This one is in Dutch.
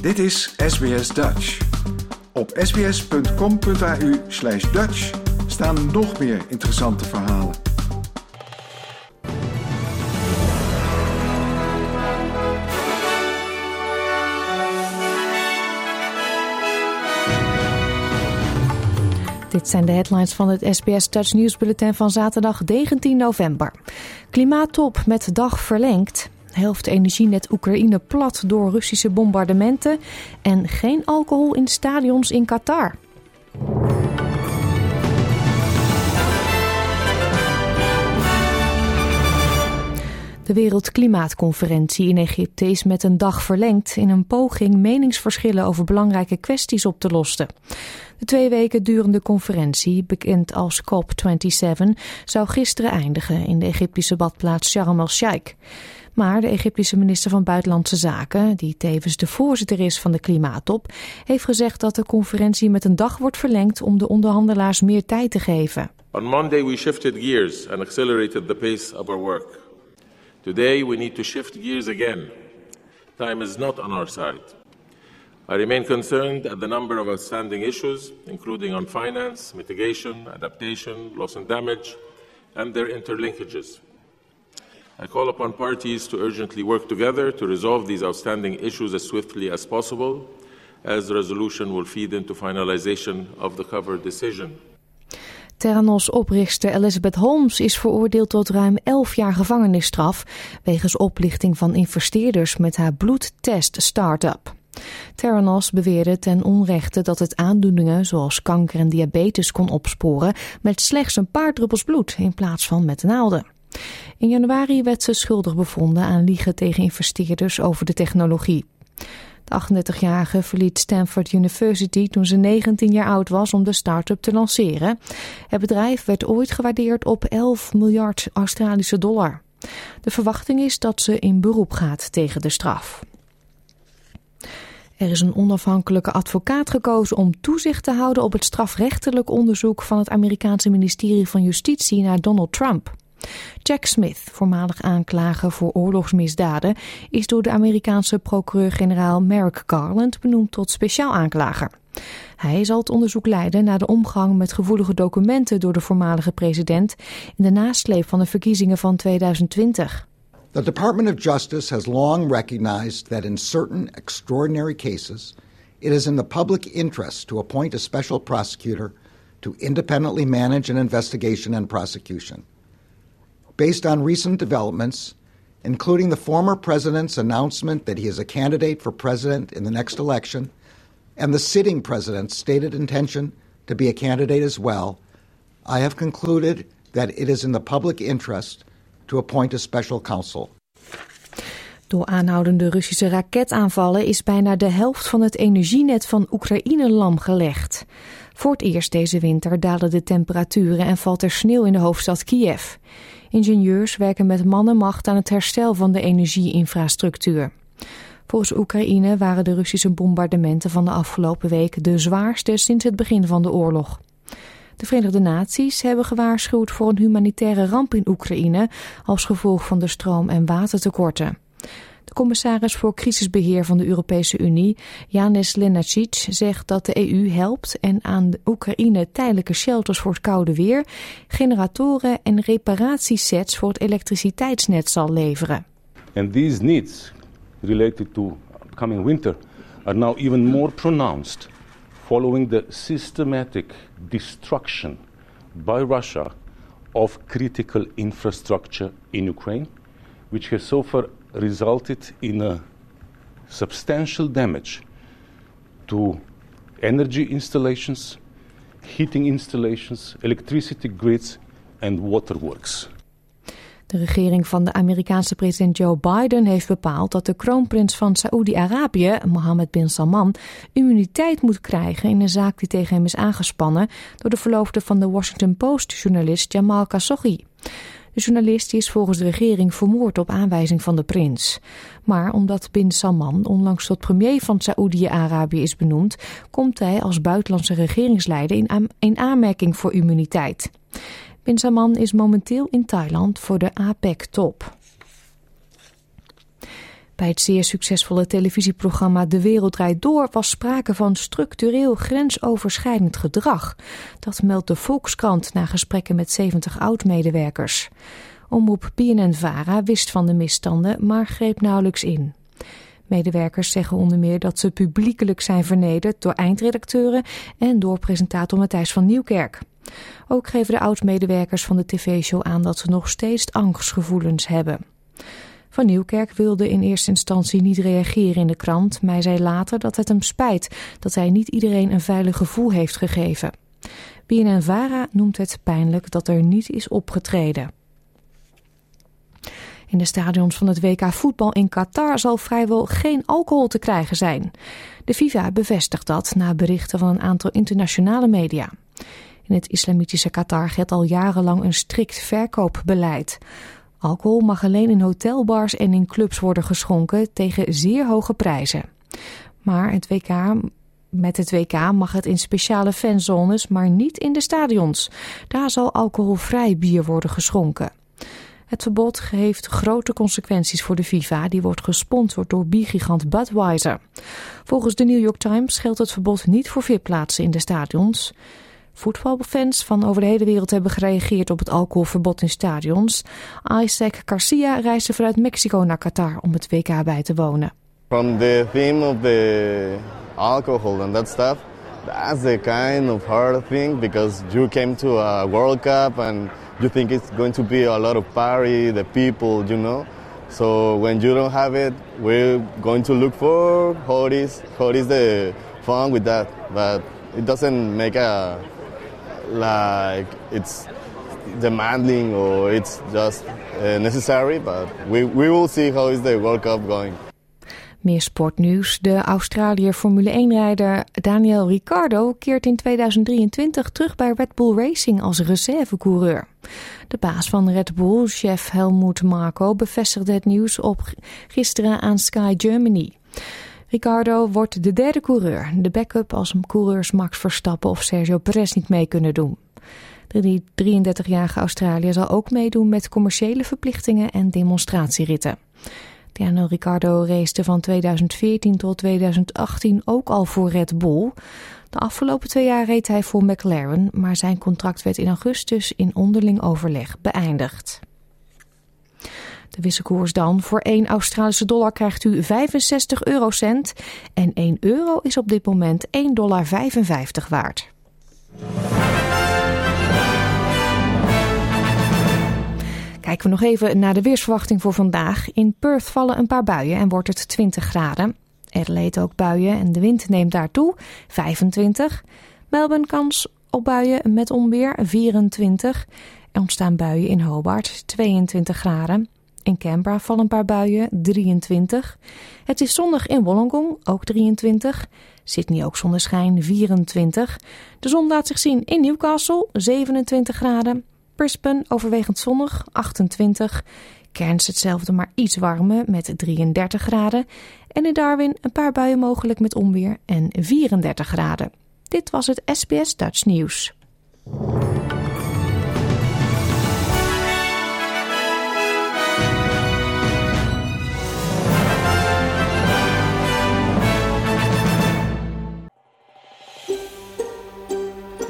Dit is SBS Dutch. Op sbs.com.au slash Dutch staan nog meer interessante verhalen. Dit zijn de headlines van het SBS Dutch Nieuwsbulletin van zaterdag 19 november. Klimaattop met dag verlengd. Helft energienet Oekraïne plat door Russische bombardementen. En geen alcohol in stadions in Qatar. De Wereldklimaatconferentie in Egypte is met een dag verlengd in een poging meningsverschillen over belangrijke kwesties op te lossen. De twee weken durende conferentie, bekend als COP27, zou gisteren eindigen in de Egyptische badplaats Sharm el-Sheikh. Maar de Egyptische minister van Buitenlandse Zaken, die tevens de voorzitter is van de klimaattop, heeft gezegd dat de conferentie met een dag wordt verlengd om de onderhandelaars meer tijd te geven. On Monday we shifted gears and accelerated the pace of our work. Today we need to shift gears again. Time is not on our side. I remain concerned at the number of outstanding issues, including on finance, mitigation, adaptation, loss and damage, and their interlinkages. I call upon parties to urgently work together to resolve these outstanding issues as swiftly as possible, as the resolution will feed into finalization of the cover decision. Theranos-oprichter Elizabeth Holmes is veroordeeld tot ruim 11 jaar gevangenisstraf wegens oplichting van investeerders met haar bloedtest-startup. Theranos beweerde ten onrechte dat het aandoeningen zoals kanker en diabetes kon opsporen met slechts een paar druppels bloed in plaats van met naalden. In januari werd ze schuldig bevonden aan liegen tegen investeerders over de technologie. De 38-jarige verliet Stanford University toen ze 19 jaar oud was om de start-up te lanceren. Het bedrijf werd ooit gewaardeerd op 11 miljard Australische dollar. De verwachting is dat ze in beroep gaat tegen de straf. Er is een onafhankelijke advocaat gekozen om toezicht te houden op het strafrechtelijk onderzoek van het Amerikaanse ministerie van Justitie naar Donald Trump. Jack Smith, voormalig aanklager voor oorlogsmisdaden, is door de Amerikaanse procureur-generaal Merrick Garland benoemd tot speciaal aanklager. Hij zal het onderzoek leiden naar de omgang met gevoelige documenten door de voormalige president in de nasleep van de verkiezingen van 2020. The Department of Justice has long recognized that in certain extraordinary cases, it is in the public interest to appoint a special prosecutor to independently manage an investigation and prosecution. Based on recent developments, including the former president's announcement that he is a candidate for president in the next election, and the sitting president's stated intention to be a candidate as well, I have concluded that it is in the public interest to appoint a special counsel. Door aanhoudende Russische raketaanvallen is bijna de helft van het energienet van Oekraïne lamgelegd. Voor het eerst deze winter dalen de temperaturen en valt er sneeuw in de hoofdstad Kiev. Ingenieurs werken met man en macht aan het herstel van de energieinfrastructuur. Volgens Oekraïne waren de Russische bombardementen van de afgelopen week de zwaarste sinds het begin van de oorlog. De Verenigde Naties hebben gewaarschuwd voor een humanitaire ramp in Oekraïne als gevolg van de stroom- en watertekorten. De commissaris voor crisisbeheer van de Europese Unie, Janis Lenacic, zegt dat de EU helpt en aan de Oekraïne tijdelijke shelters voor het koude weer, generatoren en reparatiesets voor het elektriciteitsnet zal leveren. And these needs related to coming winter are now even more pronounced following the systematic destruction by Russia of critical infrastructure in Ukraine, which has so far resulted in a substantial damage to energy installations, heating installations, electricity grids and waterworks. De regering van de Amerikaanse president Joe Biden heeft bepaald dat de kroonprins van Saoedi-Arabië, Mohammed bin Salman, immuniteit moet krijgen in een zaak die tegen hem is aangespannen door de verloofde van de Washington Post-journalist Jamal Khashoggi. De journalist is volgens de regering vermoord op aanwijzing van de prins. Maar omdat bin Salman onlangs tot premier van Saoedi-Arabië is benoemd, komt hij als buitenlandse regeringsleider in, in aanmerking voor immuniteit. Bin Salman is momenteel in Thailand voor de APEC-top. Bij het zeer succesvolle televisieprogramma De Wereld Draait Door was sprake van structureel grensoverschrijdend gedrag. Dat meldt de Volkskrant na gesprekken met 70 oud-medewerkers. Omroep BNN-Vara wist van de misstanden, maar greep nauwelijks in. Medewerkers zeggen onder meer dat ze publiekelijk zijn vernederd door eindredacteuren en door presentator Matthijs van Nieuwkerk. Ook geven de oud-medewerkers van de tv-show aan dat ze nog steeds angstgevoelens hebben. Van Nieuwkerk wilde in eerste instantie niet reageren in de krant, maar zei later dat het hem spijt dat hij niet iedereen een veilig gevoel heeft gegeven. BNN-Vara noemt het pijnlijk dat er niet is opgetreden. In de stadions van het WK voetbal in Qatar zal vrijwel geen alcohol te krijgen zijn. De FIFA bevestigt dat na berichten van een aantal internationale media. In het islamitische Qatar geldt al jarenlang een strikt verkoopbeleid. Alcohol mag alleen in hotelbars en in clubs worden geschonken tegen zeer hoge prijzen. Maar WK, met het WK mag het in speciale fanzones, maar niet in de stadions. Daar zal alcoholvrij bier worden geschonken. Het verbod heeft grote consequenties voor de FIFA, die wordt gesponsord door biergigant Budweiser. Volgens de New York Times geldt het verbod niet voor VIP-plaatsen in de stadions. Voetbalfans van over de hele wereld hebben gereageerd op het alcoholverbod in stadions. Isaac Garcia reisde vanuit Mexico naar Qatar om het WK bij te wonen. From the theme of the alcohol and that stuff, that's the kind of hard thing because you came to a World Cup and you think it's going to be a lot of party, the people, you know. So when you don't have it, we're going to look for it is, how is the fun with that. But it doesn't make a like it's demanding or it's just uh, necessary. But we, we will see how is the World Cup going. Meer sportnieuws. De Australiër Formule 1-rijder Daniel Ricciardo keert in 2023 terug bij Red Bull Racing als reservecoureur. De baas van Red Bull, chef Helmut Marko, bevestigde het nieuws op gisteren aan Sky Germany. Ricardo wordt de derde coureur, de backup als coureurs Max Verstappen of Sergio Perez niet mee kunnen doen. De 33-jarige Australiër zal ook meedoen met commerciële verplichtingen en demonstratieritten. Daniel Ricciardo race van 2014 tot 2018 ook al voor Red Bull. De afgelopen twee jaar reed hij voor McLaren, maar zijn contract werd in augustus in onderling overleg beëindigd. De wisselkoers dan. Voor 1 Australische dollar krijgt u 65 eurocent en 1 euro is op dit moment 1,55 dollar waard. Kijken we nog even naar de weersverwachting voor vandaag. In Perth vallen een paar buien en wordt het 20 graden. Adelaide ook buien en de wind neemt daartoe 25. Melbourne kans op buien met onweer 24. Er ontstaan buien in Hobart 22 graden. In Canberra vallen een paar buien 23. Het is zondag in Wollongong ook 23. Sydney ook zonneschijn 24. De zon laat zich zien in Newcastle 27 graden. Brisbane overwegend zonnig 28. Cairns hetzelfde maar iets warmer met 33 graden. En in Darwin een paar buien mogelijk met onweer en 34 graden. Dit was het SBS Dutch Nieuws.